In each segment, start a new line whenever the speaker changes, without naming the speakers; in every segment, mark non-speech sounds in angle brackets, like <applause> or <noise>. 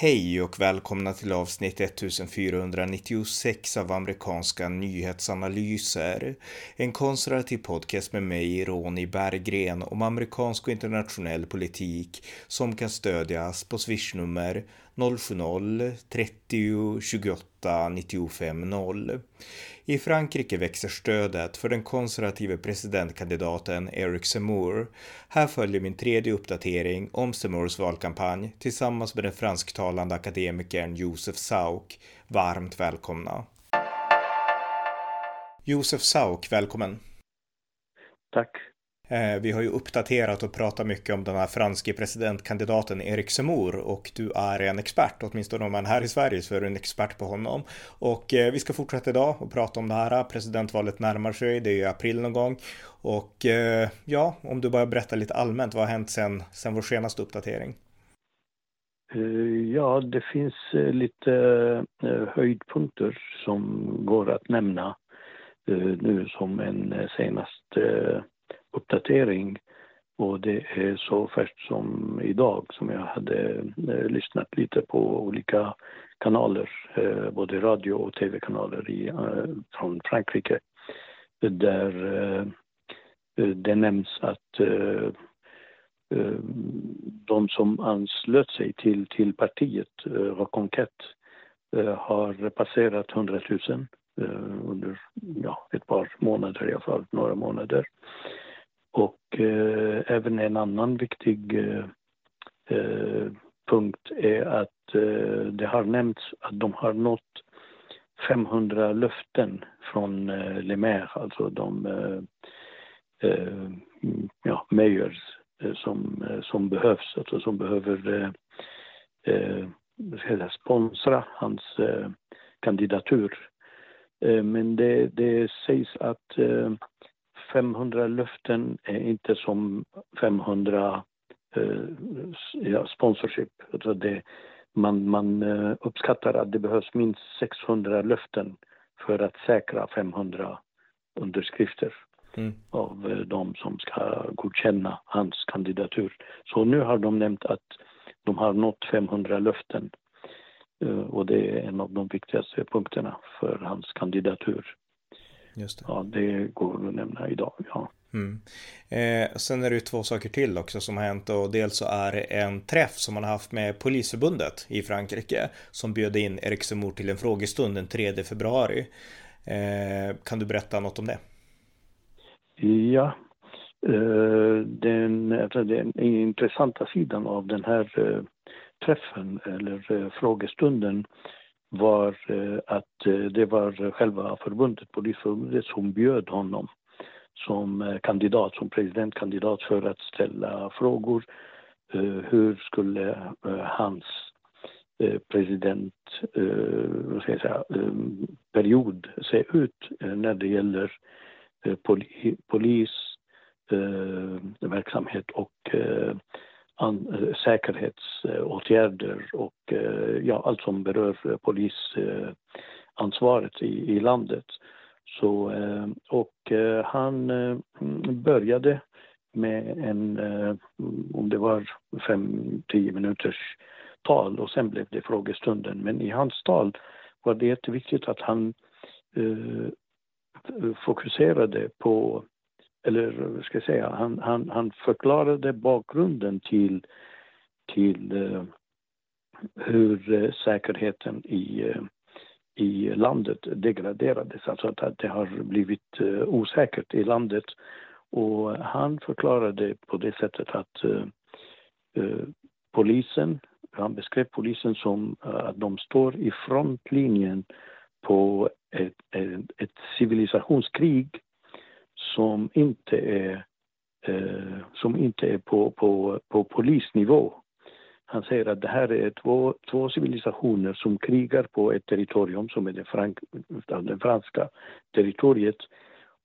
Hej och välkomna till avsnitt 1496 av amerikanska nyhetsanalyser. En konservativ podcast med mig, Ronny Berggren, om amerikansk och internationell politik som kan stödjas på swishnummer 070-30 28 95 0. I Frankrike växer stödet för den konservative presidentkandidaten Eric Zemmour. Här följer min tredje uppdatering om Zemmours valkampanj tillsammans med den fransktalande akademikern Josef Sauk. Varmt välkomna. Josef Sauk, välkommen.
Tack.
Eh, vi har ju uppdaterat och pratat mycket om den här franske presidentkandidaten Erik Zemmour och du är en expert, åtminstone om man är här i Sverige så är du en expert på honom. Och eh, vi ska fortsätta idag och prata om det här. Presidentvalet närmar sig, det är i april någon gång. Och eh, ja, om du bara berättar lite allmänt, vad har hänt sen, sen vår senaste uppdatering?
Ja, det finns lite höjdpunkter som går att nämna nu som en senaste uppdatering och det är så färskt som idag som jag hade eh, lyssnat lite på olika kanaler, eh, både radio och tv-kanaler eh, från Frankrike där eh, eh det nämns att eh, eh, de som anslöt sig till, till partiet eh, Reconquête eh, har passerat 100 000 under ja, ett par månader, i alla fall några månader. Och eh, även en annan viktig eh, eh, punkt är att eh, det har nämnts att de har nått 500 löften från eh, Le Maire, alltså de eh, eh, ja, mayors eh, som, eh, som behövs, alltså som behöver eh, sponsra hans kandidatur. men det, det sägs att 500 löften är inte som 500 eh, ja, sponsorship. Alltså det, man, man eh, uppskattar att det behövs minst 600 löften för att säkra 500 underskrifter mm. av eh, de som ska godkänna hans kandidatur. Så nu har de nämnt att de har nått 500 löften eh, och det är en av de viktigaste punkterna för hans kandidatur. Just det. Ja, det går att nämna idag, ja.
Mm. Eh, sen är det ju två saker till också som har hänt och dels så är det en träff som man har haft med Polisförbundet i Frankrike som bjöd in Erik Zemmour till en frågestund den 3 februari. Eh, kan du berätta något om det?
Ja, eh, den, den intressanta sidan av den här eh, träffen eller eh, frågestunden var eh, att eh, det var själva förbundet, polisförbundet, som bjöd honom som eh, kandidat, som presidentkandidat för att ställa frågor. Eh, hur skulle eh, hans president, ska jag säga, period se ut när det gäller polis, verksamhet och an, säkerhetsåtgärder och eh, ja, allt som berör eh, polisansvaret i, i landet. Så, eh, och han började med en, om det var fem, tio minuters tal och sen blev det frågestunden. Men i hans tal var det jätteviktigt att han fokuserade på eller vad ska jag säga, han, han, han förklarade bakgrunden till, till uh, hur uh, säkerheten i, uh, i landet degraderades, alltså att, det har blivit osäkert i landet. Och han förklarade på det sättet att polisen, han beskrev polisen som att de står i frontlinjen på ett, ett, ett civilisationskrig som inte är, eh, som inte är på, på, på polisnivå. Han säger att det här är två, två civilisationer som krigar på ett territorium som är det, frank, det franska territoriet.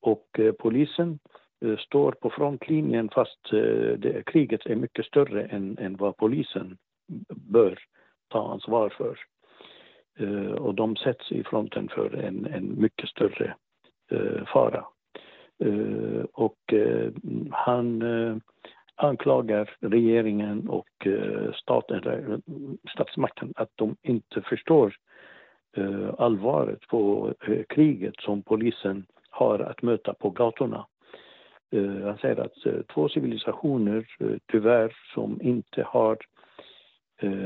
Och eh, polisen eh, står på frontlinjen fast eh, det, kriget är mycket större än, än vad polisen bör ta ansvar för. Eh, och de sätts i fronten för en, en mycket större eh, fara. Eh, och eh, han, eh, anklagar regeringen och staten, statsmakten att de inte förstår allvaret på kriget som polisen har att möta på gatorna. Han säger att två civilisationer tyvärr som inte har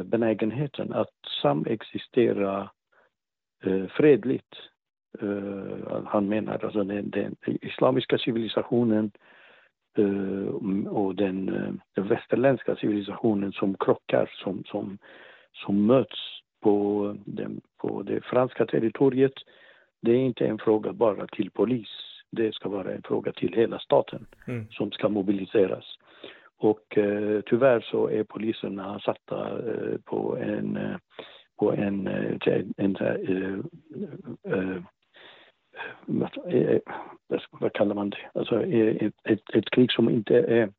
benägenheten att samexistera fredligt. Han menar alltså den, den islamiska civilisationen och den västerländska civilisationen som krockar, som, som, som möts på, den, på det franska territoriet. Det är inte en fråga bara till polis. Det ska vara en fråga till hela staten mm. som ska mobiliseras. Och tyvärr så är poliserna satta på en, på en, en, en, en vad kallar man det, alltså ett, ett, ett krig som inte är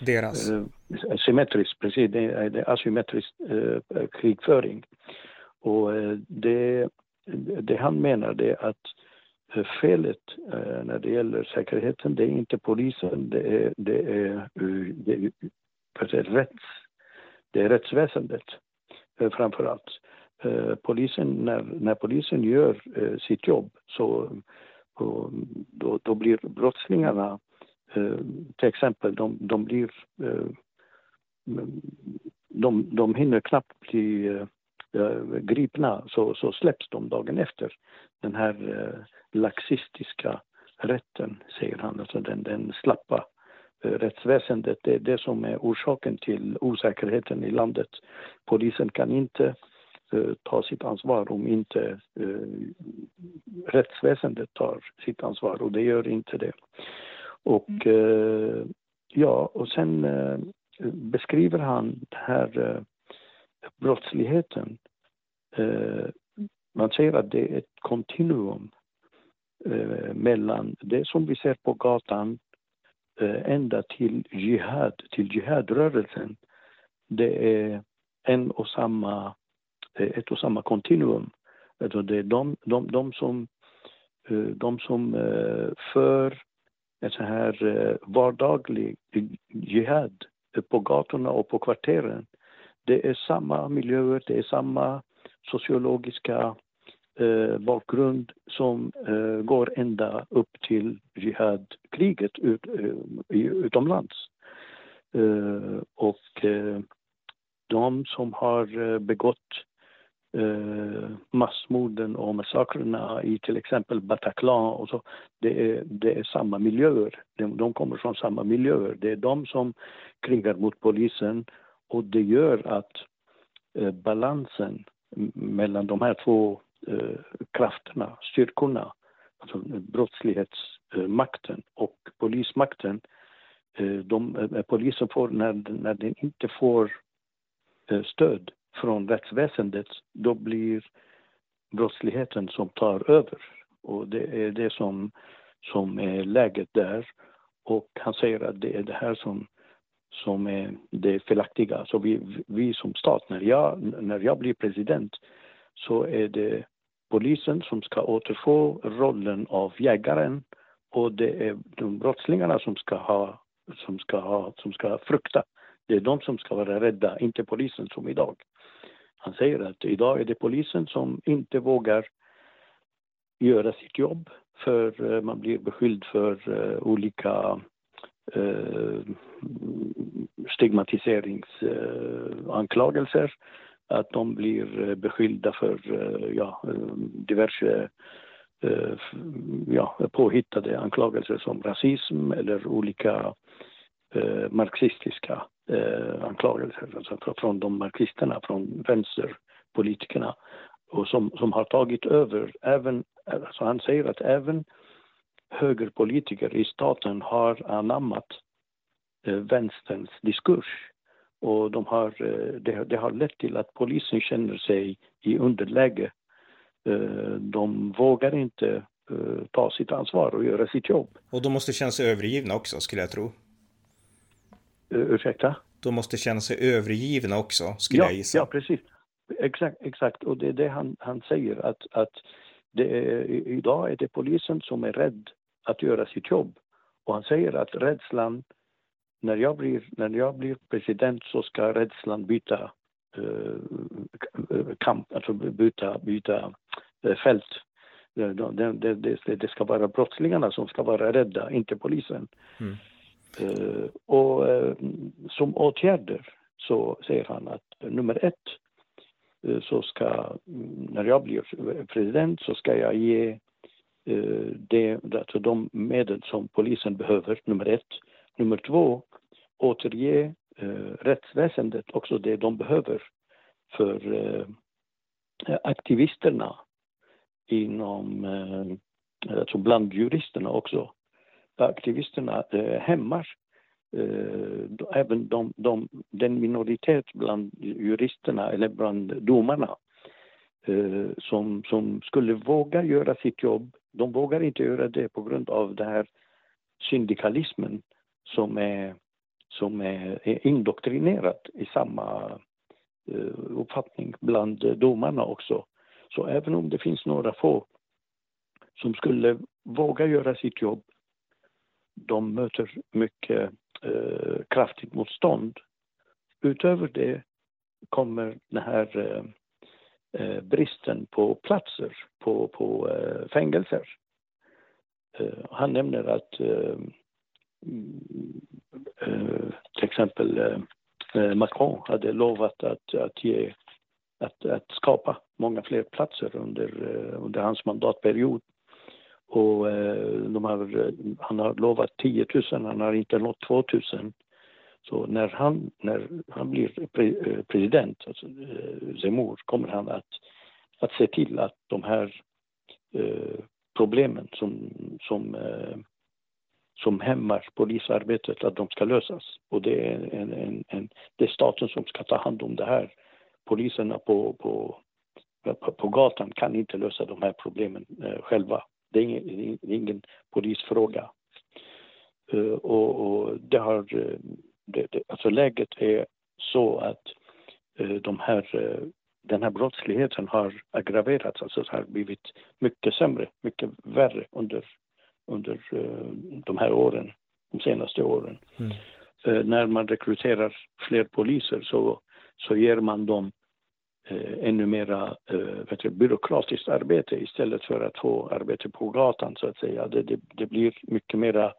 deras.
symmetriskt, precis, det är, det är asymmetrisk krigföring. Och det, det han menar det är att felet eh, när det gäller säkerheten, det är inte polisen, det är, det är, det är, det är, rätts, det är rättsväsendet eh, framför allt. Eh, polisen, när, när polisen gör eh, sitt jobb så då, då blir brottslingarna, eh, till exempel, de, de blir mm, de, de hinner knappt bli gripna så, så släpps de dagen efter. Den här laxistiska rätten, säger han, alltså den, den slappa rättsväsendet. Det är det som är orsaken till osäkerheten i landet. Polisen kan inte ta sitt ansvar om inte uh, rättsväsendet tar sitt ansvar och det gör inte det. Och uh, ja, och sen beskriver han den här brottsligheten. man säger att det är ett kontinuum eh, mellan det som vi ser på gatan eh, ända till jihad, till jihadrörelsen. Det är en och samma, eh, ett och samma kontinuum. Alltså det är de, de, de som, eh, de som eh, för en så här eh, vardaglig jihad på gatorna och på kvarteren. Det är samma miljöer, det är samma sociologiska eh, bakgrund som eh, går ända upp till jihadkriget ut, utomlands. Eh, och eh, de som har eh, begått eh, massmorden och massakrerna i till exempel Bataclan och så, det är, det är samma miljöer. De, de kommer från samma miljöer. Det är de som krigar mot polisen och det gör att eh, balansen mellan de här två eh, krafterna, styrkorna, alltså brottslighetsmakten och polismakten. Eh, de, eh, polisen får, när, när den inte får stöd från rättsväsendet, då blir brottsligheten som tar över. Och det är det som, som är läget där. Och han säger att det är det här som, som är det felaktiga. Så vi, vi som stat, när jag, när jag blir president, så är det polisen som ska återfå rollen av jägaren och det är de brottslingarna som ska ha, som ska ha, som ska frukta. Det är de som ska vara rädda, inte polisen som idag. Han säger att idag är det polisen som inte vågar göra sitt jobb för eh, man blir beskylld för eh, olika eh, stigmatiseringsanklagelser. Att de blir beskyllda för ja, diverse ja, påhittade anklagelser som rasism eller olika eh, marxistiska eh, anklagelser alltså från de marxisterna, från vänsterpolitikerna och som, som har tagit över även, alltså han säger att även högerpolitiker i staten har anammat eh, vänsterns diskurs och de har, eh, det, det, har lett till att polisen känner sig i underläge. Eh, de vågar inte eh, ta sitt ansvar och göra sitt jobb.
Och de måste känna sig övergivna också, skulle jag tro.
Ursäkta?
De måste känna sig övergivna också, skulle
ja,
jag gissa.
Ja, precis. Exakt, exakt. Och det är det han, han säger, att, att är, idag är det polisen som är rädd att göra sitt jobb. Och han säger att rädslan när jag blir, när jag blir president så ska rädslan byta kamp, alltså byta, byta fält. Det, det, det, det, ska vara brottslingarna som ska vara rädda, inte polisen. Mm. Eh, och eh, som åtgärder så säger han att eh, nummer ett så ska, mm, när jag blir president så ska jag ge det, alltså de medel som polisen behöver, nummer ett. Nummer två, återge eh, rättsväsendet också det de behöver för eh, aktivisterna inom, eh, alltså bland juristerna också. Aktivisterna eh, hämmar eh, även de, de, den minoritet bland juristerna eller bland domarna eh, som, som skulle våga göra sitt jobb. De vågar inte göra det på grund av den här syndikalismen som är som är indoktrinerat i samma eh, uppfattning bland domarna också. Så även om det finns några få som skulle våga göra sitt jobb, de möter mycket eh, kraftigt motstånd. Utöver det kommer den här eh, eh, bristen på platser på, på eh, fängelser. Eh, han nämner att Eh, eh till exempel eh, eh, Macron hade lovat att, att, ge, att, att skapa många fler platser under, under hans mandatperiod. Och eh, de har, eh, han har lovat 10 000, han har inte nått 2 000. Så när han, när han blir pre, eh, president, alltså Zemmour, kommer han att, att se till att de här eh, problemen som, som eh, som hämmar polisarbetet, att de ska lösas. Och det är, en, en, en, det är staten som ska ta hand om det här. Poliserna på, på, på, på gatan kan inte lösa de här problemen eh, själva. Det är ingen, det är ingen polisfråga. Uh, och, och, det har, eh, det, det, alltså läget är så att uh, de här, uh, den här brottsligheten har aggraverats, alltså har blivit mycket sämre, mycket värre under under de här åren, de senaste åren. Mm. När man rekryterar fler poliser så, så ger man dem eh, ännu mera eh, byråkratiskt arbete istället för att få arbete på gatan så att säga. Det, det, det blir mycket mera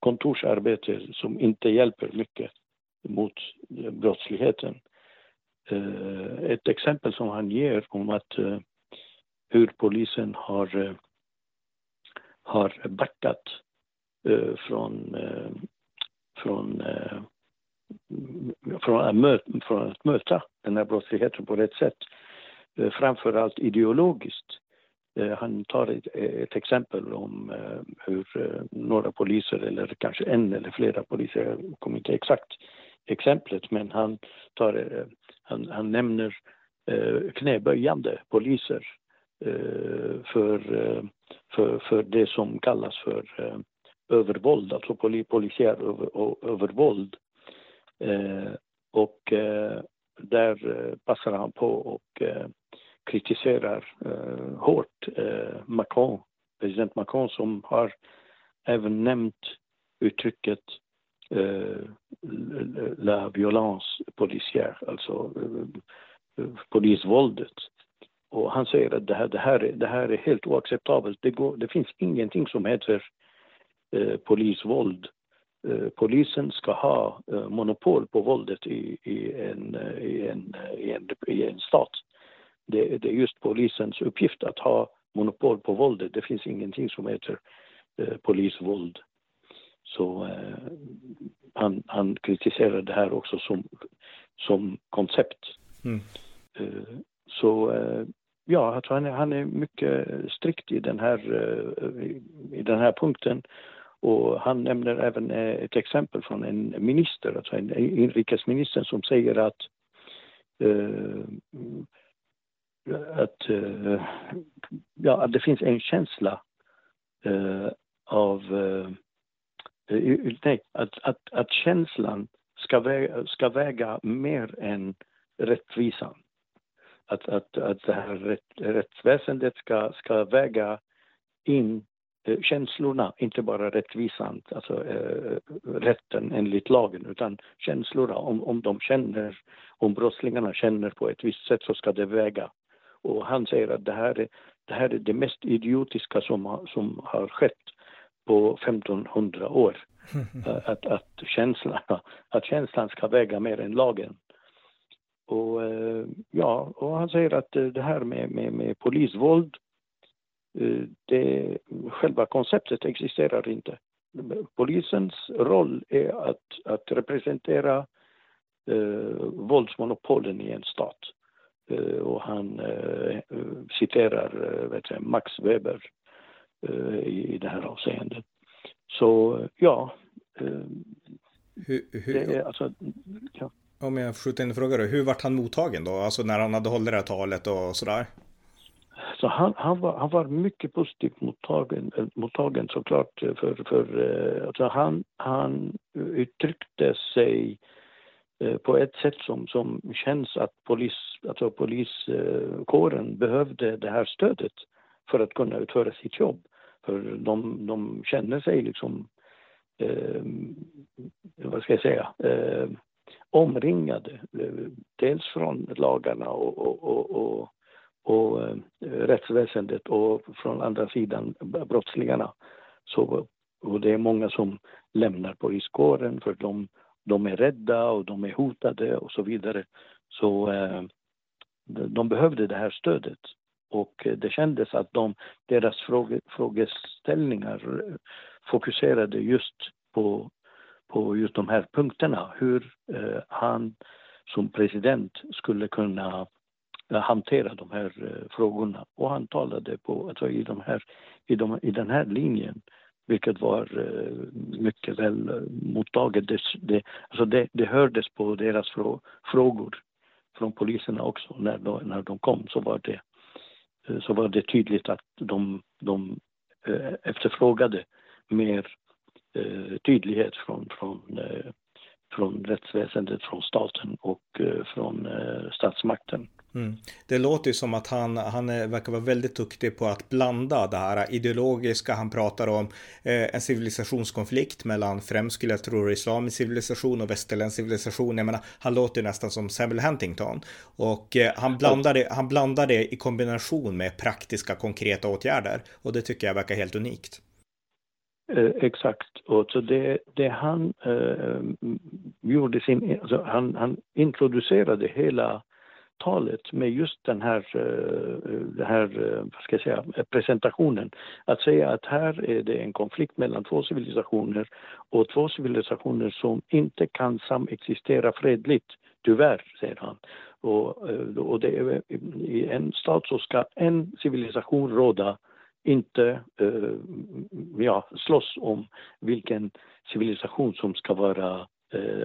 kontorsarbete som inte hjälper mycket mot brottsligheten. Eh, ett exempel som han ger om att eh, hur polisen har eh, har backat eh, från, eh, från, eh, från, att möta, från att möta den här brottsligheten på rätt sätt. Eh, Framförallt ideologiskt. Eh, han tar ett, ett, exempel om eh, hur några poliser, eller kanske en eller flera poliser, jag kommer inte exakt exemplet, men han, tar, han, han nämner knäböjande poliser för för, för det som kallas för övervåld, alltså poli, polisiär över, övervåld. Eh, och eh, där eh, passar han på och eh, kritiserar eh, hårt eh, Macron, president Macron som har även nämnt uttrycket eh, la violence policière, alltså eh, polisvåldet. Och han säger att det här, det här, är, det här är helt oacceptabelt. Det, går, det finns ingenting som heter eh, polisvåld. Eh, polisen ska ha eh, monopol på våldet i, i, en, i, en, i, en, i en stat. Det, det, är just polisens uppgift att ha monopol på våldet. Det finns ingenting som heter eh, polisvåld. Så eh, han, han kritiserar det här också som, som koncept. Mm. Eh, så ja, alltså han, är, han är mycket strikt i den, här, eh, i den här punkten. Och han nämner även eh, ett exempel från en minister, alltså en inrikesminister som säger att uh, att, uh, ja, att det finns en känsla uh, av nej, att, att, att känslan ska väga, ska väga mer än rättvisan. Att, att, att det här rätt, rättsväsendet ska, ska väga in känslorna, inte bara rättvisan, alltså eh, rätten enligt lagen utan känslorna. Om, om de känner, om brottslingarna känner på ett visst sätt så ska det väga. Och han säger att det här är det, här är det mest idiotiska som, som har skett på 1500 år. <laughs> Att, att, känslan, <laughs> att känslan ska väga mer än lagen. Och, eh, ja, och han säger att det här med, med, med polisvåld, eh, det, själva konceptet existerar inte. Polisens roll är att, att representera eh, våldsmonopolen i en stat. Eh, och han eh, citerar eh, vet jag, Max Weber eh, i, i det här avseendet. Så ja,
hur, hur, det alltså, ja. Om jag skjuter in en fråga då, hur vart han mottagen då? Alltså när han hade hållit det här talet och sådär?
Så han, han, var, han var mycket positivt mottagen, eh, mottagen såklart. För, för, eh, alltså han, han uttryckte sig eh, på ett sätt som, som känns att polis, alltså poliskåren behövde det här stödet för att kunna utföra sitt jobb. För de, de känner sig liksom, eh, vad ska jag säga, eh, omringade. Dels från lagarna och, och, och, och och eh, rättsväsendet och från andra sidan brottslingarna. Så, och det är många som lämnar poliskåren för de, de är rädda och de är hotade och så vidare. Så eh, de behövde det här stödet. Och eh, det kändes att de, deras fråge, frågeställningar eh, fokuserade just på, på just de här punkterna. Hur eh, han som president skulle kunna hantera de här eh, frågorna. Och han talade på, alltså i, de här, i, de, i den här linjen vilket var eh, mycket väl eh, mottaget. Det, det, alltså det, det hördes på deras frå, frågor från poliserna också. När de, när de kom så var det, så var det tydligt att de, de efterfrågade mer tydlighet från, från, från rättsväsendet, från staten och från statsmakten.
Mm. Det låter ju som att han, han verkar vara väldigt duktig på att blanda det här ideologiska. Han pratar om eh, en civilisationskonflikt mellan främst skulle jag tro islamisk civilisation och västerländsk civilisation. Jag menar, han låter ju nästan som Samuel Huntington och eh, han blandar det, han blandar det i kombination med praktiska konkreta åtgärder och det tycker jag verkar helt unikt.
Eh, exakt. Och så det, det han eh, gjorde sin, alltså han, han introducerade hela talet med just den här, eh, den här eh, vad ska jag säga, presentationen. Att säga att här är det en konflikt mellan två civilisationer och två civilisationer som inte kan samexistera fredligt, tyvärr, säger han. Och, eh, och det är, I en stat så ska en civilisation råda inte ja, slåss om vilken civilisation som ska vara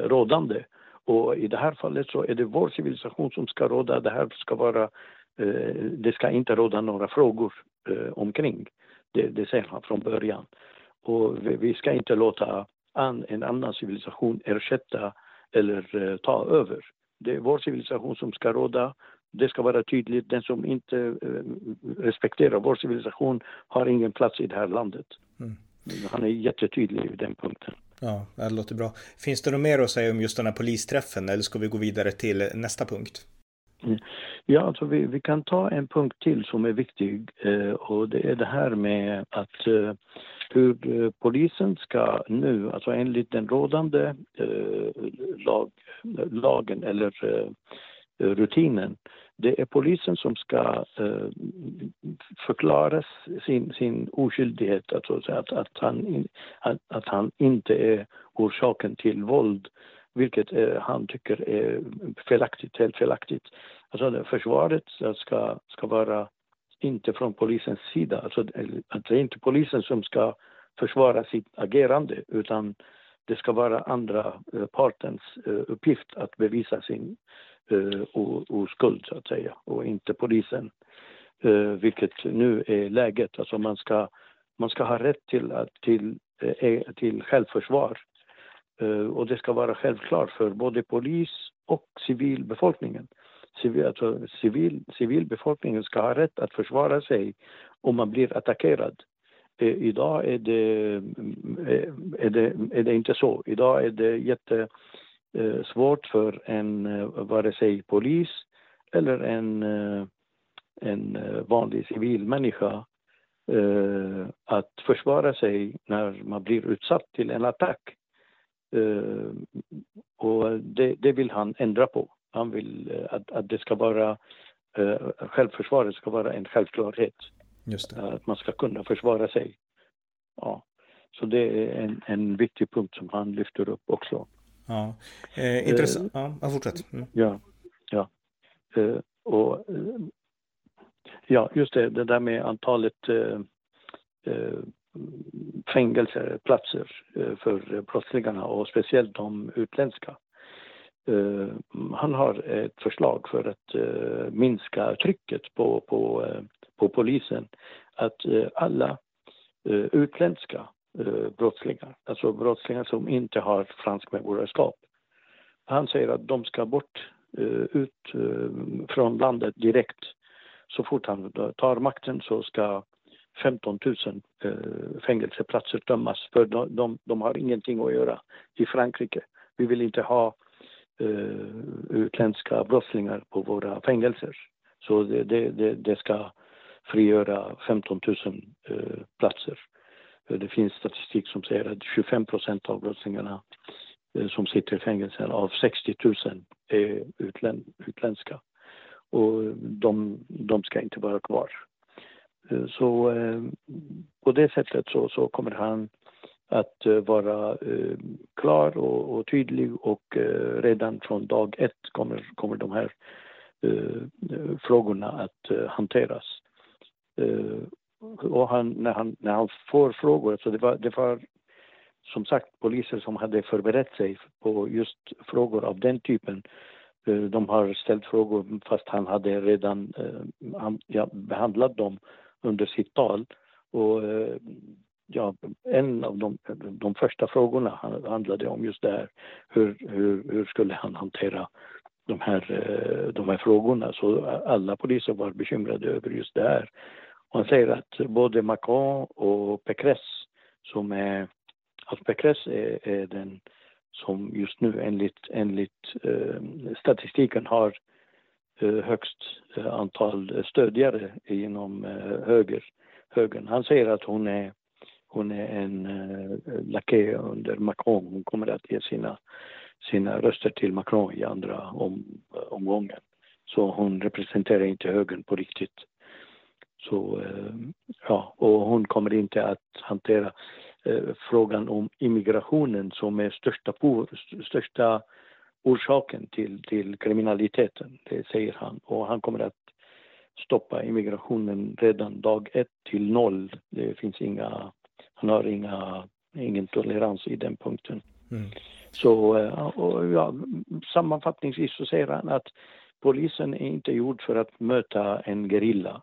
rådande. Och i det här fallet så är det vår civilisation som ska råda. Det här ska vara, eh, det ska inte råda några frågor eh, omkring. Det, det säger han från början. Och vi, ska inte låta en annan civilisation ersätta eller eh, ta över. Det är vår civilisation som ska råda. Det ska vara tydligt. Den som inte respekterar vår civilisation har ingen plats i det här landet. Mm. Han är jättetydlig i den punkten.
Ja, det låter bra. Finns det något mer att säga om just den här polisträffen eller ska vi gå vidare till nästa punkt?
Mm. Ja, alltså vi, vi kan ta en punkt till som är viktig eh, och det är det här med att eh, hur eh, polisen ska nu, alltså enligt den rådande lag, lagen eller rutinen, det är polisen som ska eh, förklara sin, sin oskyldighet, alltså att, att, han, att, att han inte är orsaken till våld, vilket eh, han tycker är felaktigt, helt felaktigt. Alltså försvaret ska, ska vara inte från polisens sida, alltså att det är inte polisen som ska försvara sitt agerande utan det ska vara andra eh, partens eh, uppgift att bevisa sin eh, oskuld så att säga och inte polisen. Vilket nu är läget. Alltså man ska, man ska ha rätt till, till, till självförsvar. Och det ska vara självklart för både polis och civilbefolkningen. Civil, alltså civil, civilbefolkningen ska ha rätt att försvara sig om man blir attackerad. Eh, idag är det, eh, är, det, är det inte så. Idag är det jättesvårt eh, för en, vare sig polis eller en, en vanlig civil människa att försvara sig när man blir utsatt till en attack. Och det, det vill han ändra på. Han vill att, att det ska vara, självförsvaret ska vara en självklarhet. Att man ska kunna försvara sig. Ja. Så det är en, en viktig punkt som han lyfter upp också.
Ja, eh, intressant. Eh, ja, fortsätt.
Mm. Ja, ja. Eh, och, eh, ja, just det, det där med antalet eh, eh fängelseplatser för brottslingarna och speciellt de utländska. Han har ett förslag för att minska trycket på, på på polisen att eh, alla eh, utländska eh, brottslingar, alltså brottslingar som inte har franskt medborgarskap, han säger att de ska bort eh, ut eh, från landet direkt. Så fort han tar makten så ska 15 000 eh, fängelseplatser tömmas för de, de, de har ingenting att göra i Frankrike. Vi vill inte ha utländska brottslingar på våra fängelser. Så det, det, det, ska frigöra 15 000 eh, platser. Eh, det finns statistik som säger att 25 procent av brottslingarna eh, som sitter i fängelse av 60 000 är utlän, utländska. Och de, de ska inte vara kvar. Eh, så eh, på det sättet så, så kommer han att eh, vara klar och, och tydlig och redan från dag ett kommer, kommer de här frågorna att hanteras. Eh, och han, när, han, när han får frågor, så det var, det var som sagt poliser som hade förberett sig på just frågor av den typen. Eh, de har ställt frågor fast han hade redan eh, han, ja, behandlat dem under sitt tal. Och ja, en av de, de första frågorna handlade om just det här. Hur, hur, hur skulle han hantera de här, de här frågorna? Så alla poliser var bekymrade över just det här. Han säger att både Macron och Pécresse som är, alltså Pécresse är, är den som just nu enligt, enligt eh, statistiken har eh, högst eh, antal stödjare inom eh, höger, högern. Han säger att hon är, hon är en eh, lakej under Macron. Hon kommer att ge sina, sina röster till Macron i andra om, omgången. Så hon representerar inte högern på riktigt. Så, eh, ja, och hon kommer inte att hantera eh, frågan om immigrationen som är största, största orsaken till, till kriminaliteten, det säger han. Och han kommer att stoppa immigrationen redan dag ett till noll. Det finns inga, han har inga, ingen tolerans i den punkten. Mm. Så eh, och ja, sammanfattningsvis så säger han att polisen är inte gjord för att möta en gerilla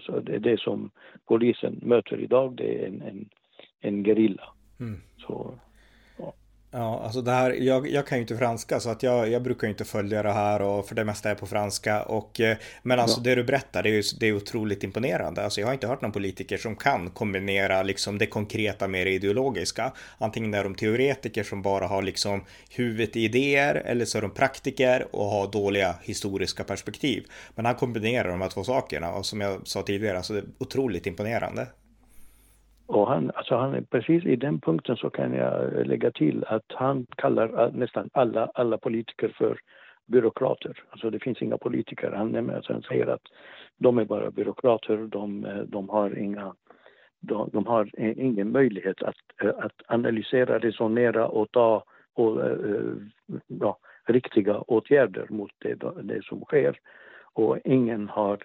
så det är det som polisen möter idag, det är en, en, en gerilla. Mm. Så
Ja, alltså det här, jag, jag kan ju inte franska så att jag, jag brukar inte följa det här och för det mesta är på franska. Och, eh, men alltså ja. det du berättar, det är, ju, det är otroligt imponerande. Alltså jag har inte hört någon politiker som kan kombinera liksom det konkreta med det ideologiska. Antingen är de teoretiker som bara har liksom huvudet i idéer eller så är de praktiker och har dåliga historiska perspektiv. Men han kombinerar de här två sakerna och som jag sa tidigare, alltså det är otroligt imponerande.
Och han, alltså han, precis i den punkten så kan jag eh, lägga till att han kallar eh, nästan alla, alla politiker för byråkrater. Alltså det finns inga politiker. Han, alltså han säger att de är bara byråkrater, de, eh, de har inga de, de, har ingen möjlighet att, att analysera, resonera och ta och, ja, riktiga åtgärder mot det, det som sker. Och ingen har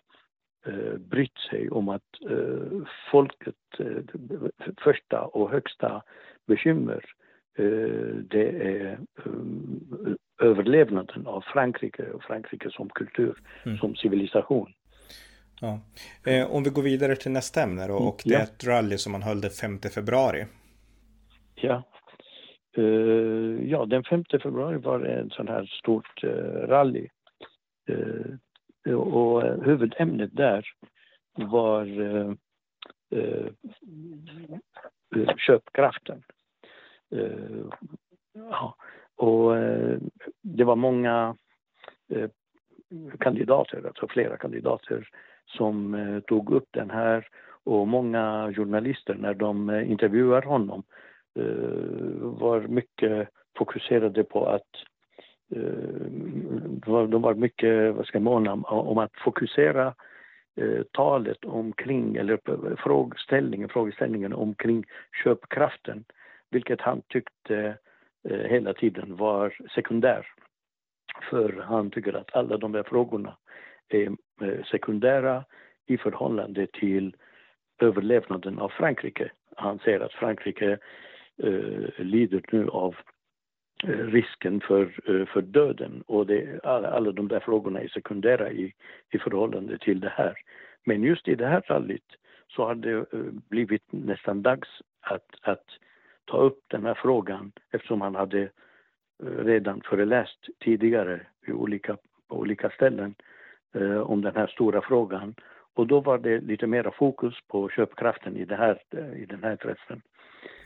eh, brytt sig om att eh, folket, eh, första och högsta bekymmer eh, det är eh, överlevnaden av Frankrike och Frankrike som kultur, mm. som civilisation.
Ja. Eh, om vi går vidare till nästa ämne då, och det är ett rally som man höll den 5 februari.
Ja. Ja, den 5 februari var det en sån här stort rally. Och eh, huvudämnet där var eh, eh, köpkraften. Ja, och det var många kandidater, alltså flera kandidater som tog upp den här och många journalister när de intervjuar honom var mycket fokuserade på att Eh, de var mycket, vad ska man, måna om att fokusera eh, talet omkring, eller frågeställningen, frågeställningen omkring köpkraften, vilket han tyckte eh, hela tiden var sekundär. För han tycker att alla de här frågorna är sekundära i förhållande till överlevnaden av Frankrike. Han säger att Frankrike eh, lider nu av Eh, risken för, eh, för döden och det, alla, alla de där frågorna är sekundära i, i förhållande till det här. Men just i det här fallet så har det eh, blivit nästan dags att, att ta upp den här frågan eftersom han hade redan föreläst tidigare i olika, på olika ställen eh, om den här stora frågan. Och då var det lite mera fokus på köpkraften i, det här, i den här träffen.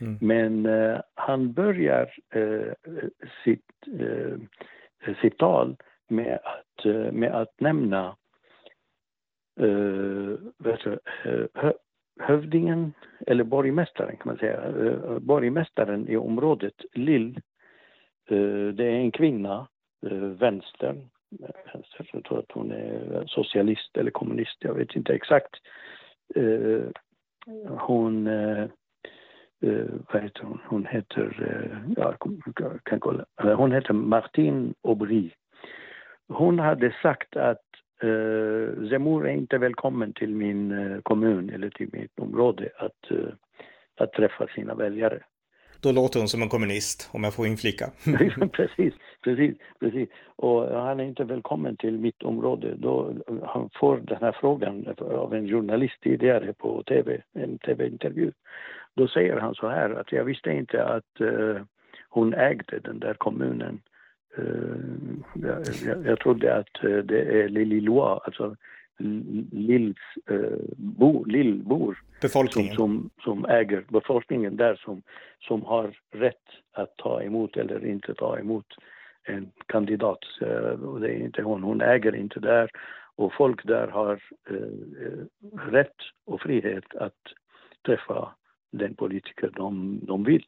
Mm. Men eh, han börjar eh, sitt, eh, sitt tal med att, eh, med att nämna eh, du, eh, hö, hövdingen, eller borgmästaren kan man säga, eh, borgmästaren i området Lill Eh, det är en kvinna, eh, vänster, jag tror att hon är socialist eller kommunist, jag vet inte exakt. Eh, hon... Eh, Eh, vad heter hon, hon heter, ja, kan kolla, hon heter Martine Aubry. Hon hade sagt att Zemmour är inte välkommen till min kommun eller till mitt område att, att träffa sina väljare.
Då låter hon som en kommunist, om jag får inflika. <laughs>
precis, precis, precis. Och han är inte välkommen till mitt område. Då han får den här frågan av en journalist tidigare på tv, en tv-intervju. Då säger han så här att jag visste inte att uh, hon ägde den där kommunen. Uh, jag, jag, trodde att uh, det är Lille alltså Lills, eh, bo, Lillbor
befolkningen.
Som, som, som, äger befolkningen där som, som har rätt att ta emot eller inte ta emot en kandidat. Och det är inte hon, hon äger inte där och folk där har eh, rätt och frihet att träffa den politiker de, de vill.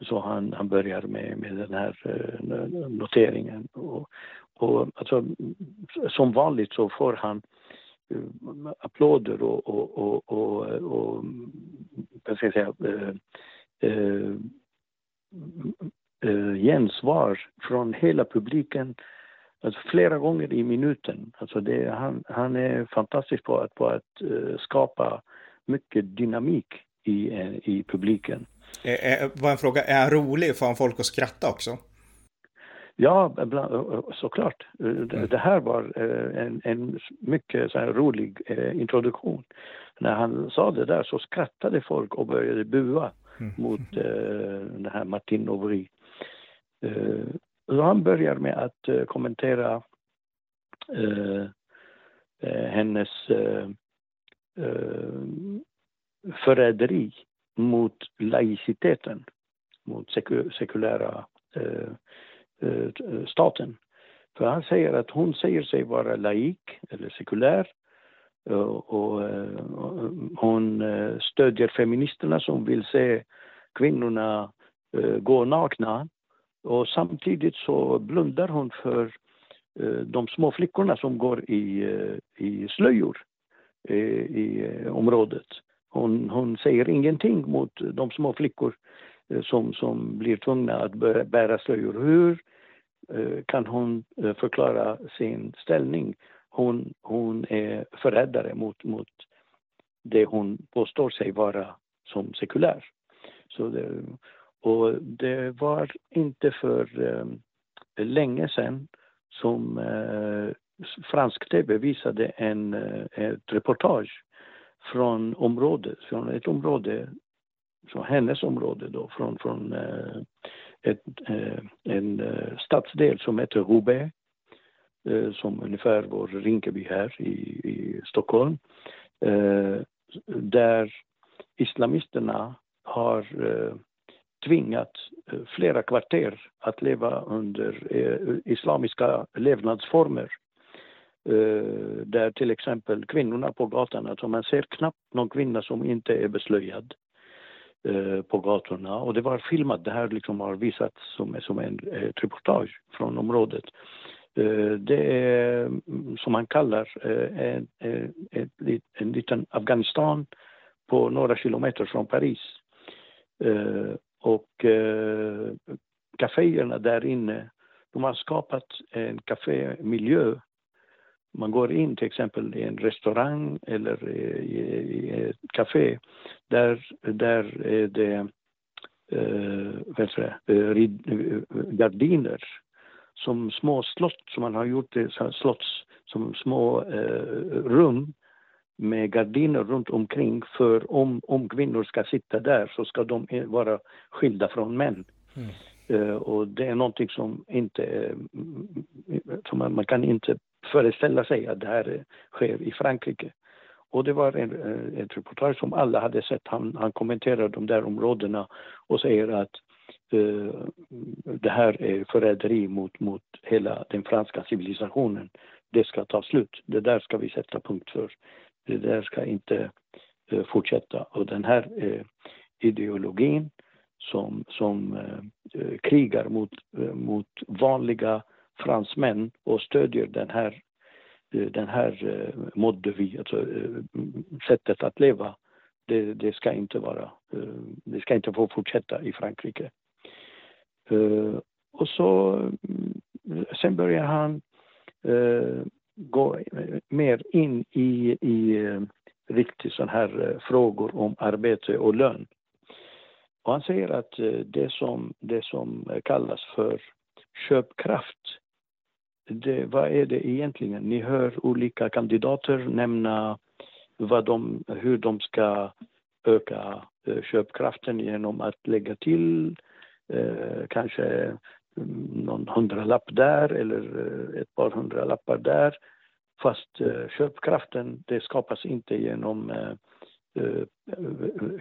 Så han, han börjar med, med den här eh, noteringen. Och, och alltså, som vanligt så får han eh, applåder och, och, och, och, och vad ska jag säga, uh, uh, gensvar från hela publiken alltså flera gånger i minuten. Alltså det, han, han är fantastisk på att, på att skapa mycket dynamik i, i publiken.
Var en fråga, är han rolig? Får han folk att skratta också?
Ja, såklart. Mm. Det här var en, en mycket så rolig introduktion. När han sa det där så skrattade folk och började bua mm. mot den här Martin Aubry. han börjar med att kommentera hennes förräderi mot laiciteten, mot sekulära eh, eh, staten. För han säger att hon säger sig vara laik eller sekulär eh, och, och, och hon stödjer feministerna som vill se kvinnorna gå nakna och samtidigt så blundar hon för de små flickorna som går i, i slöjor i området. Hon, hon säger ingenting mot de små flickor eh, som, som blir tvungna att bära slöjor. Hur eh, kan hon eh, förklara sin ställning. Hon, hon är förrädare mot, mot det hon påstår sig vara som sekulär. Så det, och det var inte för eh, länge sedan som eh, fransk tv visade en, eh, ett reportage från området, från ett område, från hennes område då, från, från eh, ett, eh, en eh, stadsdel som heter Hubei, eh, som ungefär vår Rinkeby här i, i Stockholm. Eh, där islamisterna har eh, tvingat eh, flera kvarter att leva under eh, islamiska levnadsformer. Eh, där till exempel kvinnorna på gatan, alltså man ser knappt någon kvinna som inte är beslöjad eh, på gatorna. Och det var filmat, det här liksom har visats som, som en ett reportage från området. Det är mm, som man kallar en, en, en liten Afghanistan på några kilometer från Paris. Och kaféerna där inne, de har skapat en kafémiljö. Man går in till exempel i en restaurang eller i, i ett café. Där, där är det eh, eh, eh, gardiner som små slott som man har gjort det, slotts som små eh, rum med gardiner runt omkring för om, om kvinnor ska sitta där så ska de eh, vara skilda från män. Mm. Eh, och det är någonting som inte, eh, som man, man, kan inte föreställa sig att det här sker i Frankrike. Och det var en, eh, ett reportage som alla hade sett. Han, han kommenterar de där områdena och säger att eh, det här är förräderi mot, mot hela den franska civilisationen. Det ska ta slut. Det där ska vi sätta punkt för. Det där ska inte eh, fortsätta. Och den här eh, ideologin som, som eh, eh krigar mot, eh, mot vanliga fransmän och stödjer den här, eh, den här mode vi, alltså sättet att leva, det, det, ska inte vara, det ska inte få fortsätta i Frankrike. Och så, mm, sen börjar han gå mer in i, i eh, riktigt sådana här eh, frågor om arbete och lön. Och han säger att eh, det som, det som eh, kallas för köpkraft, det, vad är det egentligen? Ni hör olika kandidater nämna vad de, hur de ska öka eh, köpkraften genom att lägga till eh, kanske mm, någon hundralapp där eller ett par hundralappar där. Fast eh, köpkraften det skapas inte genom eh,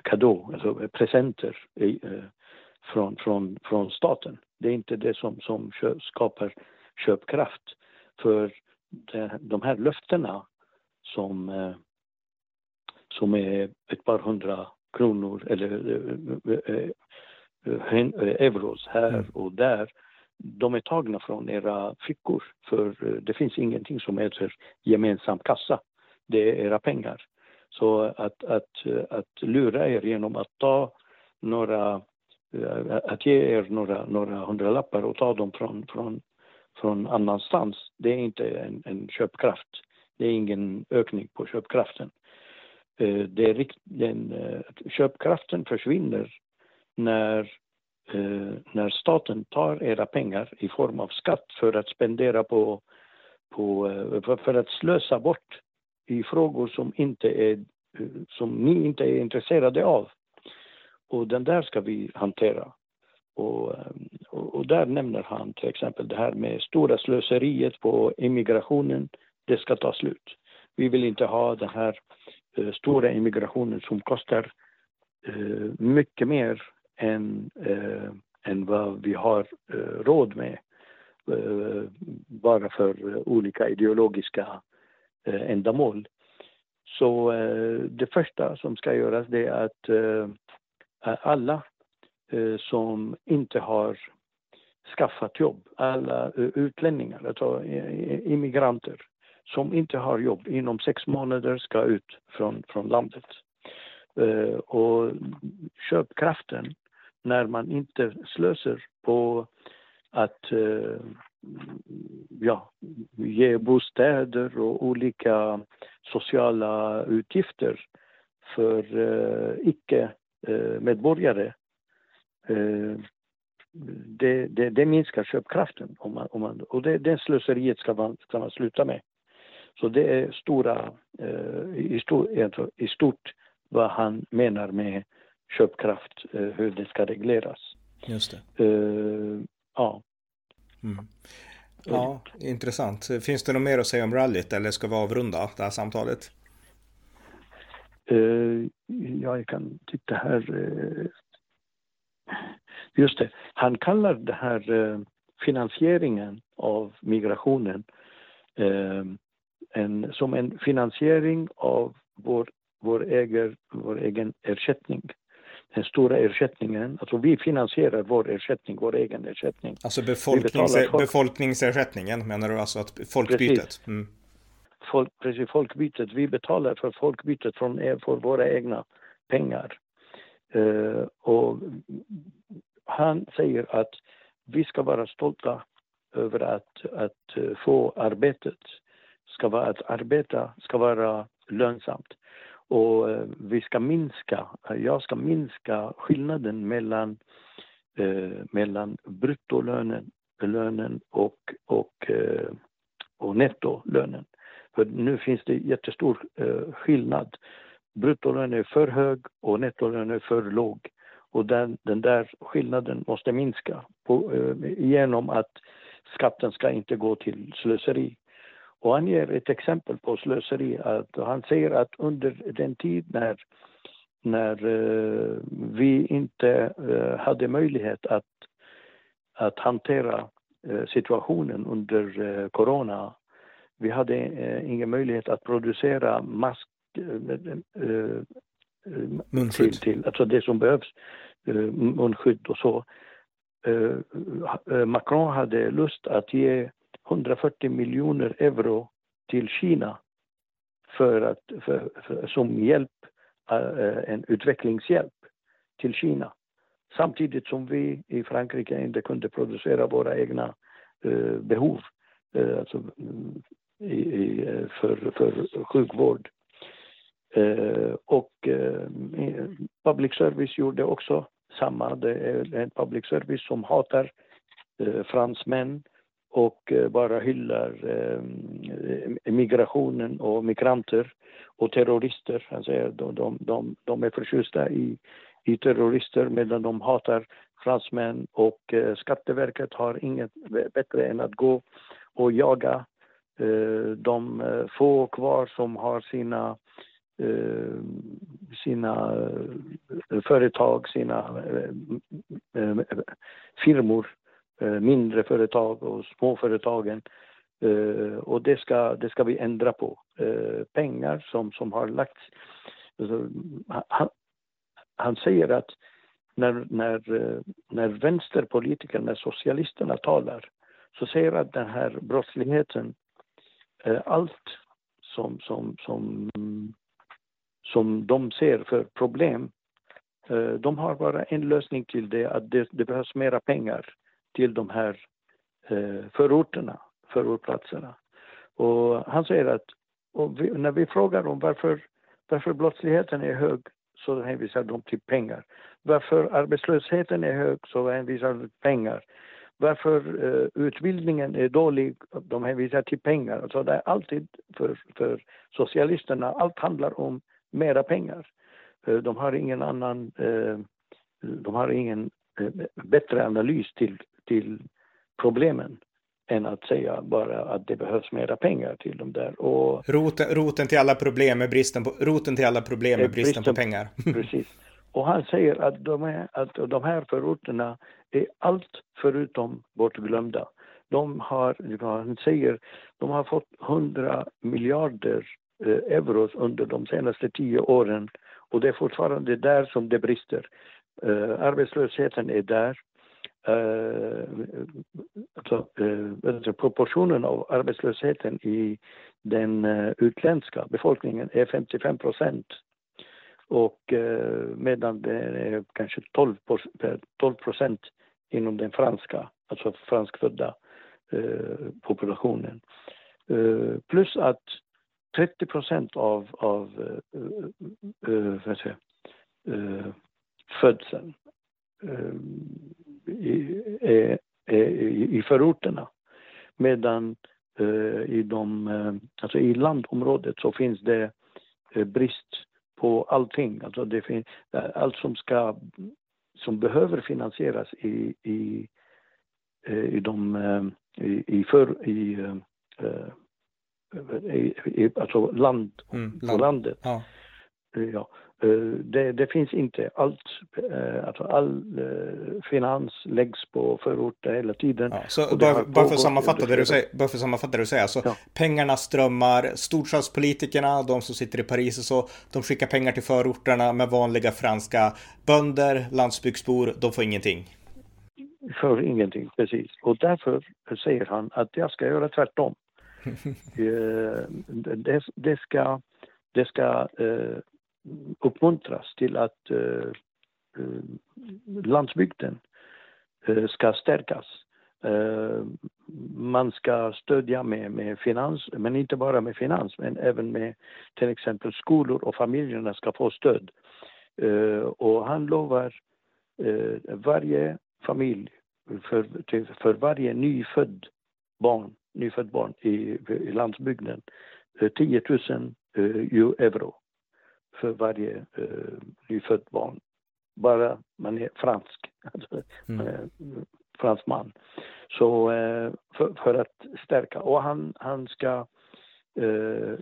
kadå, alltså presenter från, från, från staten. Det är inte det som, som skapar köpkraft. För de här löftena som, som är ett par hundra kronor eller euros här mm. och där. De är tagna från era fickor för eh, det finns ingenting som heter gemensam kassa. Det är era pengar. Så att, att, att lura er genom att ta några, att ge er några, några hundralappar och ta dem från, från, från annanstans, det är inte en, en köpkraft. Det är ingen ökning på köpkraften. Eh, det är, den, eh, köpkraften försvinner när, eh, när staten tar era pengar i form av skatt för att spendera på, på för, att slösa bort i frågor som, inte är, som ni inte är intresserade av. Och den där ska vi hantera. Och, och, där nämner han till exempel det här med stora slöseriet på immigrationen. Det ska ta slut. Vi vill inte ha den här eh, stora immigrationen som kostar eh, mycket mer än, eh, än vad vi har eh, råd med bara för olika ideologiska Eh, ändamål. Så eh, det första som ska göras det är att eh, alla eh, som inte har skaffat jobb, alla eh, utlänningar, alltså immigranter som inte har jobb inom sex månader ska ut från, från landet. Och köpkraften när man inte slösar på att eh, ja, ge bostäder och olika sociala utgifter för uh, icke-medborgare. Uh, det, det, det, minskar köpkraften om man, om man, och det, det slöseriet ska man, ska man sluta med. Så det är stora, uh, i, stor, i stort vad han menar med köpkraft, eh, hur det ska regleras.
Just det.
Uh, ja.
Mm. Ja, intressant. Finns det något mer att säga om rallyt eller ska vi avrunda det här samtalet?
Uh, ja, jag kan titta här. Just det, han kallar det här finansieringen av migrationen en, som en finansiering av vår, vår, egen, vår egen ersättning den stora ersättningen. Alltså vi finansierar vår ersättning, vår egen ersättning.
Alltså befolknings folk... befolkningsersättningen menar du alltså att folkbytet? Mm.
Folk, precis, folkbytet. Vi betalar för folkbytet från för våra egna pengar. Uh, och han säger att vi ska vara stolta över att, att uh, få arbetet. Ska vara, att arbeta ska vara lönsamt. Och eh, vi ska minska, eh, jag ska minska skillnaden mellan, eh, mellan bruttolönen lönen och, och, eh, och nettolönen. För nu finns det jättestor eh, skillnad. Bruttolönen är för hög och nettolönen är för låg. Och den, den där skillnaden måste minska på, eh, genom att skatten ska inte gå till slöseri. Och han ger ett exempel på slöseri. Att han säger att under den tid när, när uh, vi inte uh, hade möjlighet att, att hantera uh, situationen under corona. Vi hade ingen möjlighet att producera mask
munskydd.
Till, till, alltså det som behövs, munskydd och så. Macron hade lust att ge 140 miljoner euro till Kina för att, för, för, som hjälp, eh, en utvecklingshjälp till Kina. Samtidigt som vi i Frankrike inte kunde producera våra egna eh, behov eh, alltså, i, i, för, för sjukvård. Eh, och eh, public service gjorde också samma. Det är en public service som hatar fransmän och eh, bara hyllar eh, eh, migrationen och migranter och terrorister. Han säger de, de, de, de är förtjusta i, i terrorister medan de hatar fransmän och eh, Skatteverket har inget bättre än att gå och jaga eh, de få kvar som har sina sina företag, sina firmor Eh, mindre företag och småföretagen. Eh, och det ska, det ska vi ändra på. Eh, pengar som, som har lagts... Alltså, han, han, säger att när, när, när vänsterpolitiker, när socialisterna talar så säger att den här brottsligheten, allt som, som, som, som de ser för problem de har bara en lösning till det, att det, det behövs mera pengar till de här eh, förorterna, förortplatserna. Och han säger att vi, när vi frågar om varför, varför brottsligheten är hög så hänvisar de till pengar. Varför arbetslösheten är hög så hänvisar de till pengar. Varför eh, utbildningen är dålig, de hänvisar till pengar. Alltså det är alltid för, för socialisterna, allt handlar om mera pengar. Eh, de har ingen annan, eh, de har ingen eh, bättre analys till till problemen än att säga bara att det behövs mera pengar till dem där. Och,
roten, roten till alla problem är bristen på, roten till alla problem är bristen, bristen på pengar. <laughs>
precis. Och han säger att de, är, att de här förorterna är allt förutom bortglömda. De har, han säger, de har fått 100 miljarder eh, euro under de senaste tio åren och det är fortfarande där som det brister. Uh, arbetslösheten är där, eh, alltså, eh, alltså, proportionen av arbetslösheten i den eh, utländska befolkningen är 55 procent. Och eh, medan det är kanske 12 eh, procent inom den franska, alltså franskfödda eh, populationen. Eh, plus att 30 procent av, av eh, eh, eh födseln eh, i, i förorterna. Medan eh, i, de, eh, alltså i landområdet så finns det eh, brist på allting. Alltså det finns, allt som, ska, som behöver finansieras i, i, i, de, i, i, för, i, i, i alltså land, mm, land. på landet. Ja. Ja, det, det, finns inte allt, alltså all finans läggs på förorter hela tiden. Ja,
så bara, bara, för att sammanfatta det du säger, bara för att sammanfatta det du säger, alltså ja. pengarna strömmar, storstadspolitikerna, de som sitter i Paris och så, de skickar pengar till förorterna med vanliga franska bönder, landsbygdsbor, de får ingenting.
För ingenting, precis. Och därför säger han att jag ska göra tvärtom. <laughs> det, det, ska, det ska uh, uppmuntras till att eh, eh landsbygden eh, ska stärkas. Eh, man ska stödja med, med finans, men inte bara med finans, men även med till exempel skolor och familjerna ska få stöd. Och han lovar varje familj, för, för varje nyfödd barn, nyfödd barn i, i landsbygden, 10 000 euro för varje uh, nyfött barn. Bara man är fransk, <laughs> alltså, mm. uh, fransman. Så uh, för, för, att stärka. Och han, han ska uh,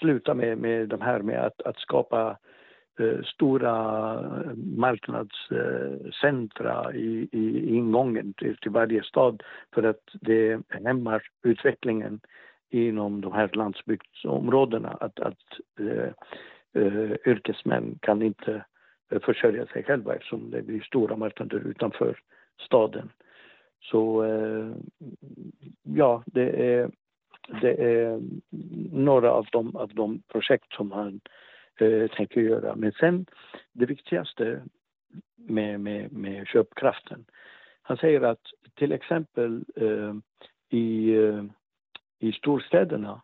sluta med, med de här med att, att skapa stora marknadscentra i, i ingången till, till varje stad för att det hämmar utvecklingen inom de här landsbygdsområdena. Att, att eh, yrkesmän kan inte eh, försörja sig själva eftersom det blir stora marknader utanför staden. Så eh, ja, det är, det är några av de, av de projekt som han eh, tänker göra. Men sen det viktigaste med, med, med köpkraften. Han säger att till exempel eh, i, eh, i storstäderna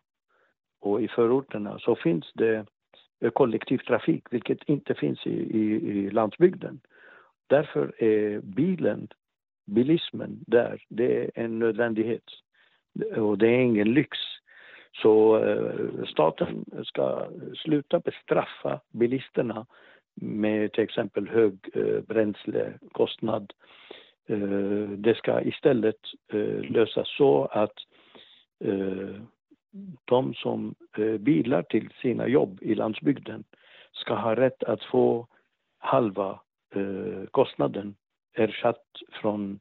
och i förorterna så finns det Eh, kollektivtrafik, vilket inte finns i, i, i landsbygden. Därför är bilen, bilismen där, det är en nödvändighet. Och det är ingen lyx. Så eh, staten ska sluta bestraffa bilisterna med till exempel hög eh, bränslekostnad. Eh, det ska istället eh, lösas så att eh, de som eh, bilar till sina jobb i landsbygden ska ha rätt att få halva eh, kostnaden ersatt från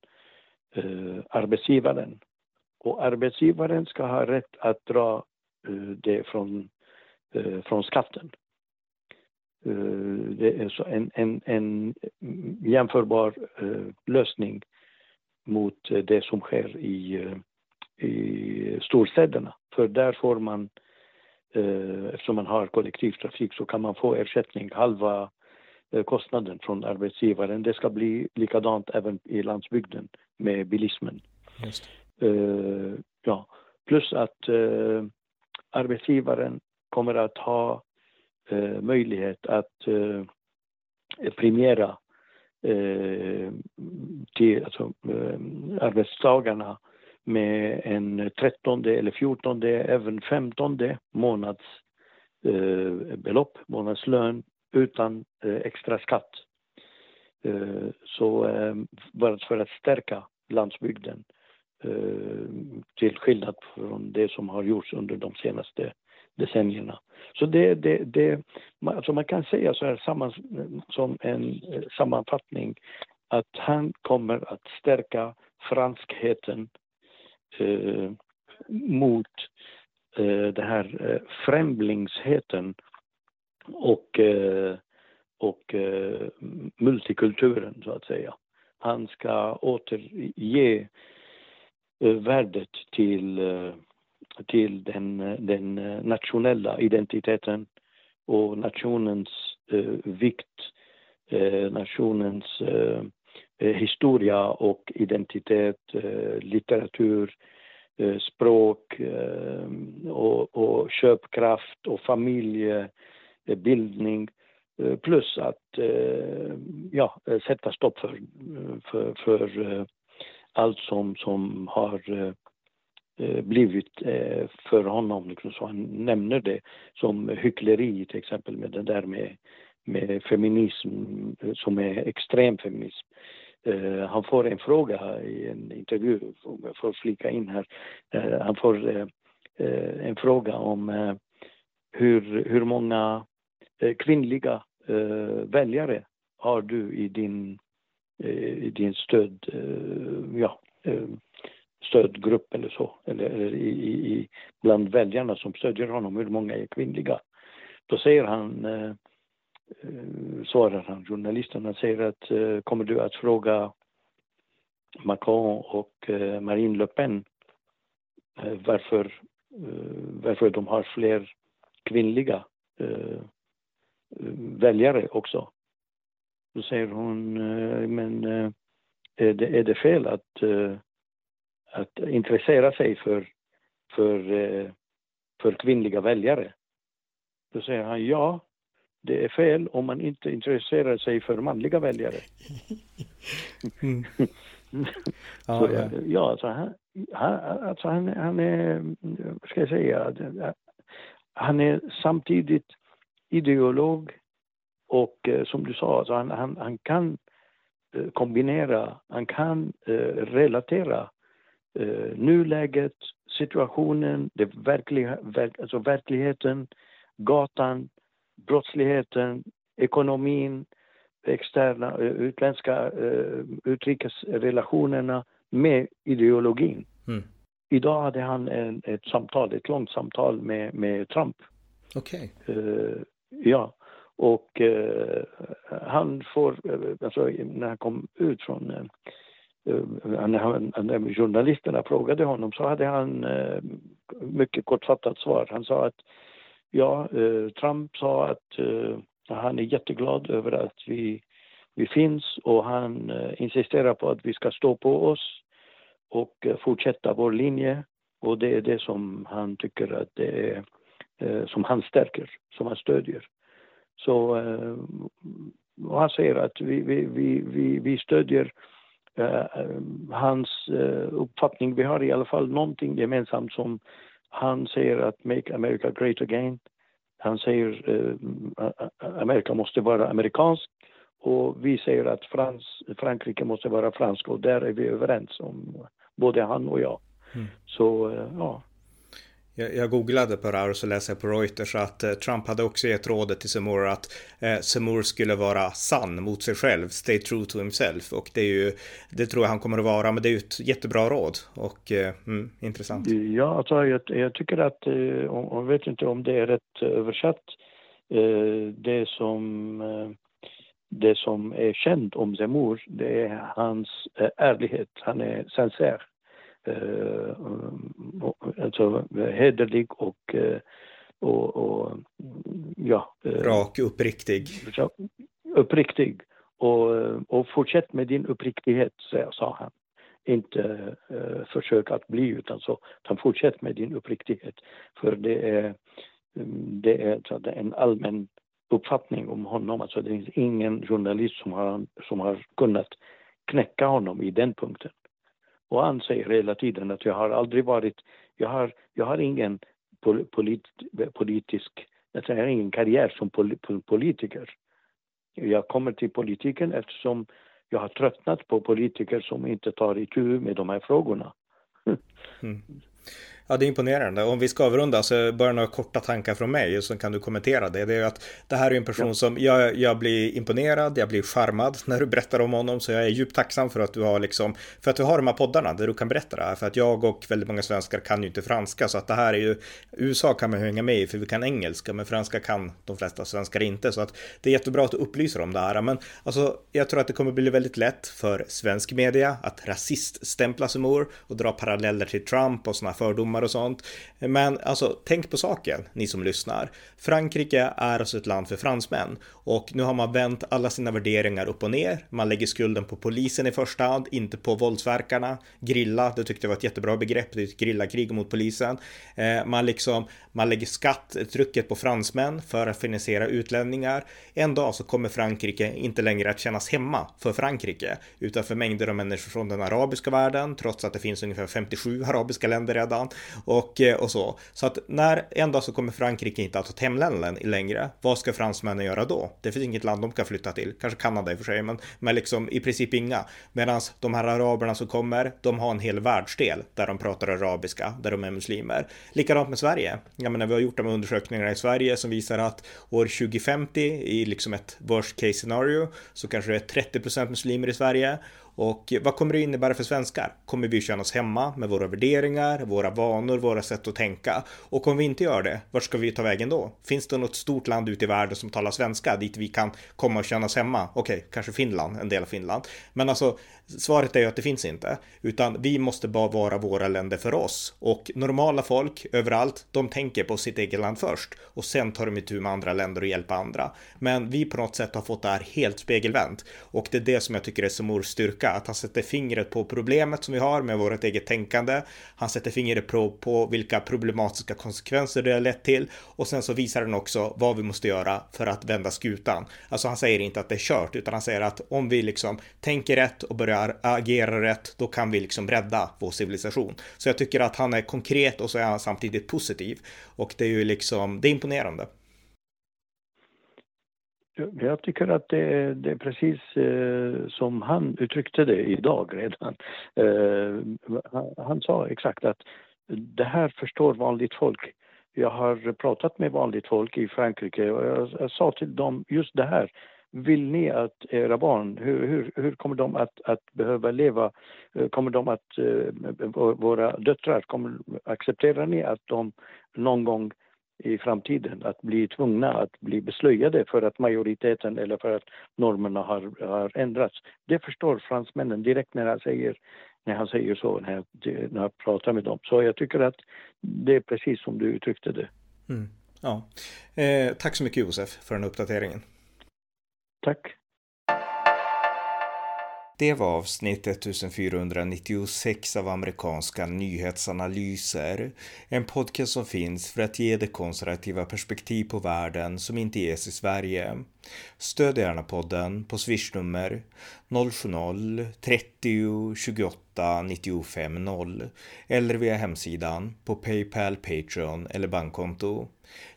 eh, arbetsgivaren. Och arbetsgivaren ska ha rätt att dra eh, det från, eh, från skatten. Eh, det är så en, en, en jämförbar lösning mot det som sker i, i storstäderna. För där får man, eh, eftersom man har kollektivtrafik så kan man få ersättning, halva eh, kostnaden från arbetsgivaren. Det ska bli likadant även i landsbygden med bilismen. Eh, ja. Plus att eh, arbetsgivaren kommer att ha eh, möjlighet att eh, premiera till alltså, arbetstagarna med en trettonde eller fjortonde, även femtonde månads eh, belopp, månadslön utan eh, extra skatt. Eh, så eh, bara för att stärka landsbygden eh, till skillnad från det som har gjorts under de senaste decennierna. Så det, det, det alltså man kan säga så här samman, som en eh, sammanfattning att han kommer att stärka franskheten eh, mot eh, den här eh, främlingsheten och, eh, och eh, multikulturen, så att säga. Han ska återge eh, värdet till, eh, till den, den nationella identiteten och nationens eh, vikt, eh, nationens Eh, Eh, historia och identitet, eh, litteratur, eh, språk och, och köpkraft och familjebildning. Plus att ja, sätta stopp för, för, för allt som, som har blivit för honom, liksom, så han nämner det som hyckleri till exempel med det där med, med feminism som är extrem feminism eh, han får en fråga i en intervju, om jag får flika in här. Eh, han får eh, eh, en fråga om eh, hur, hur många kvinnliga väljare har du i din, i din stöd, ja, stödgrupp eller så, eller, eller i, i, bland väljarna som stödjer honom, hur många är kvinnliga? Då säger han, eh, Eh, svarar han journalisten, han säger att eh, kommer du att fråga Macron och eh, Marine Le Pen varför, varför de har fler kvinnliga väljare också. Då säger hon, men är det, är det fel att, att intressera sig för, för, för kvinnliga väljare? Då säger han ja, det är fel om man inte intresserar sig för manliga väljare. Mm. så, ja. ja alltså, han, han, alltså han, han är, vad ska jag säga, han är samtidigt ideolog och eh, som du sa, alltså han, han, han kan eh, kombinera, han kan eh, relatera nuläget, situationen, det verkliga, verk, alltså verkligheten, gatan, brottsligheten, ekonomin, externa, eh, utländska uh, utrikesrelationerna med ideologin. Mm. Idag hade han en, ett samtal, ett långt samtal med, med Trump.
Okej.
Okay. Uh, ja, och uh, han får, alltså när han kom ut från när, han, när journalisterna frågade honom så hade han mycket kortfattat svar. Han sa att Ja, eh, Trump sa att eh, han är jätteglad över att vi, vi finns och han eh, insisterar på att vi ska stå på oss och eh, fortsätta vår linje. Och det är det som han tycker att det är, eh, som han stärker, som han stödjer. Så eh, han säger att vi, vi, vi, vi, vi stödjer eh, eh, hans eh, uppfattning. Vi har i alla fall någonting gemensamt som han säger att Make America Great Again. Han säger eh, Amerika måste vara amerikansk och vi säger att Frans, Frankrike måste vara fransk och där är vi överens om, både han och jag. Mm. Så eh, ja,
jag, googlade på det här och så läste jag på Reuters att eh, Trump hade också gett rådet till Seymour att eh, Seymour skulle vara sann mot sig själv, stay true to himself. Och det är ju, det tror jag han kommer att vara, men det är ju ett jättebra råd och eh, mm, intressant.
Ja, alltså jag, jag tycker att, eh, jag vet inte om det är rätt översatt, eh, det som eh, det som är känt om Zemmour, det är hans eh, ärlighet. Han är sincere. Eh, alltså hederlig och, eh, och, och ja.
Eh, Rak, uppriktig.
Uppriktig. Och, och fortsätt med din uppriktighet, sa han. Inte uh, försök att bli utan så, utan fortsätt med din uppriktighet. För det är, det är, det är en allmän uppfattning om honom. Alltså det finns ingen journalist som har, som har kunnat knäcka honom i den punkten. Och han säger hela tiden att jag har aldrig varit, jag har, jag har ingen polit, politisk, jag har ingen karriär som politiker. Jag kommer till politiken eftersom jag har tröttnat på politiker som inte tar itu med de här frågorna.
Mm. <laughs> Ja, det är imponerande. Om vi ska avrunda så bara några korta tankar från mig och så kan du kommentera det. Det är att det här är en person ja. som jag, jag blir imponerad, jag blir charmad <laughs> när du berättar om honom. Så jag är djupt tacksam för att du har liksom, för att du har de här poddarna där du kan berätta det här. För att jag och väldigt många svenskar kan ju inte franska så att det här är ju, USA kan man hänga med i för vi kan engelska, men franska kan de flesta svenskar inte. Så att det är jättebra att du upplyser om det här. Men alltså, jag tror att det kommer bli väldigt lätt för svensk media att rasiststämpla Seymour och dra paralleller till Trump och sådana fördomar och sånt. Men alltså, tänk på saken, ni som lyssnar. Frankrike är alltså ett land för fransmän och nu har man vänt alla sina värderingar upp och ner. Man lägger skulden på polisen i första hand, inte på våldsverkarna. Grilla, det tyckte jag var ett jättebra begrepp, det är ett grillakrig mot polisen. Eh, man liksom, man lägger skattetrycket på fransmän för att finansiera utlänningar. En dag så kommer Frankrike inte längre att kännas hemma för Frankrike, utan för mängder av människor från den arabiska världen, trots att det finns ungefär 57 arabiska länder redan och, eh, och så. Så att när en dag så kommer Frankrike inte att ha hemländer längre, vad ska fransmännen göra då? Det finns inget land de kan flytta till, kanske Kanada i och för sig, men, men liksom i princip inga. Medan de här araberna som kommer, de har en hel världsdel där de pratar arabiska, där de är muslimer. Likadant med Sverige. Jag menar, vi har gjort de undersökningarna i Sverige som visar att år 2050 i liksom ett worst case scenario så kanske det är 30% muslimer i Sverige och vad kommer det innebära för svenskar? Kommer vi känna oss hemma med våra värderingar, våra vanor, våra sätt att tänka? Och om vi inte gör det, vart ska vi ta vägen då? Finns det något stort land ute i världen som talar svenska dit vi kan komma och känna oss hemma? Okej, okay, kanske Finland, en del av Finland. Men alltså, svaret är ju att det finns inte, utan vi måste bara vara våra länder för oss. Och normala folk överallt, de tänker på sitt eget land först och sen tar de itu med andra länder och hjälper andra. Men vi på något sätt har fått det här helt spegelvänt och det är det som jag tycker är Somors styrka, att han sätter fingret på problemet som vi har med vårt eget tänkande. Han sätter fingret på, på vilka problematiska konsekvenser det har lett till och sen så visar den också vad vi måste göra för att vända skutan. Alltså han säger inte att det är kört, utan han säger att om vi liksom tänker rätt och börjar agera rätt, då kan vi liksom rädda vår civilisation. Så jag tycker att han är konkret och så är han samtidigt positiv. Och det är ju liksom, det är imponerande.
Jag tycker att det, det är precis eh, som han uttryckte det idag redan. Eh, han, han sa exakt att det här förstår vanligt folk. Jag har pratat med vanligt folk i Frankrike och jag, jag sa till dem just det här vill ni att era barn, hur, hur, hur kommer de att, att behöva leva? Eh, kommer de att, eh, våra döttrar, kommer, accepterar ni att de någon gång i framtiden att bli tvungna att bli beslöjade för att majoriteten eller för att normerna har, har ändrats. Det förstår fransmännen direkt när han säger, när han säger så, när jag, när jag pratar med dem. Så jag tycker att det är precis som du uttryckte det.
Mm. Ja. Eh, tack så mycket Josef för den uppdateringen.
Tack.
Det var avsnitt 1496 av amerikanska nyhetsanalyser. En podcast som finns för att ge det konservativa perspektiv på världen som inte ges i Sverige. Stöd gärna podden på swishnummer 070-30 28 95 0 eller via hemsidan på Paypal, Patreon eller bankkonto.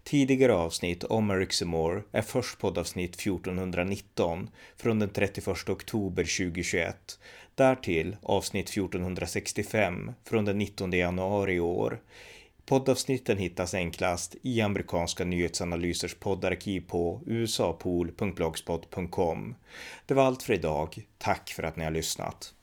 Tidigare avsnitt om Eric Seymour är först poddavsnitt 1419 från den 31 oktober 2021. Därtill avsnitt 1465 från den 19 januari i år. Poddavsnitten hittas enklast i amerikanska nyhetsanalysers poddarkiv på usapool.blogspot.com. Det var allt för idag. Tack för att ni har lyssnat.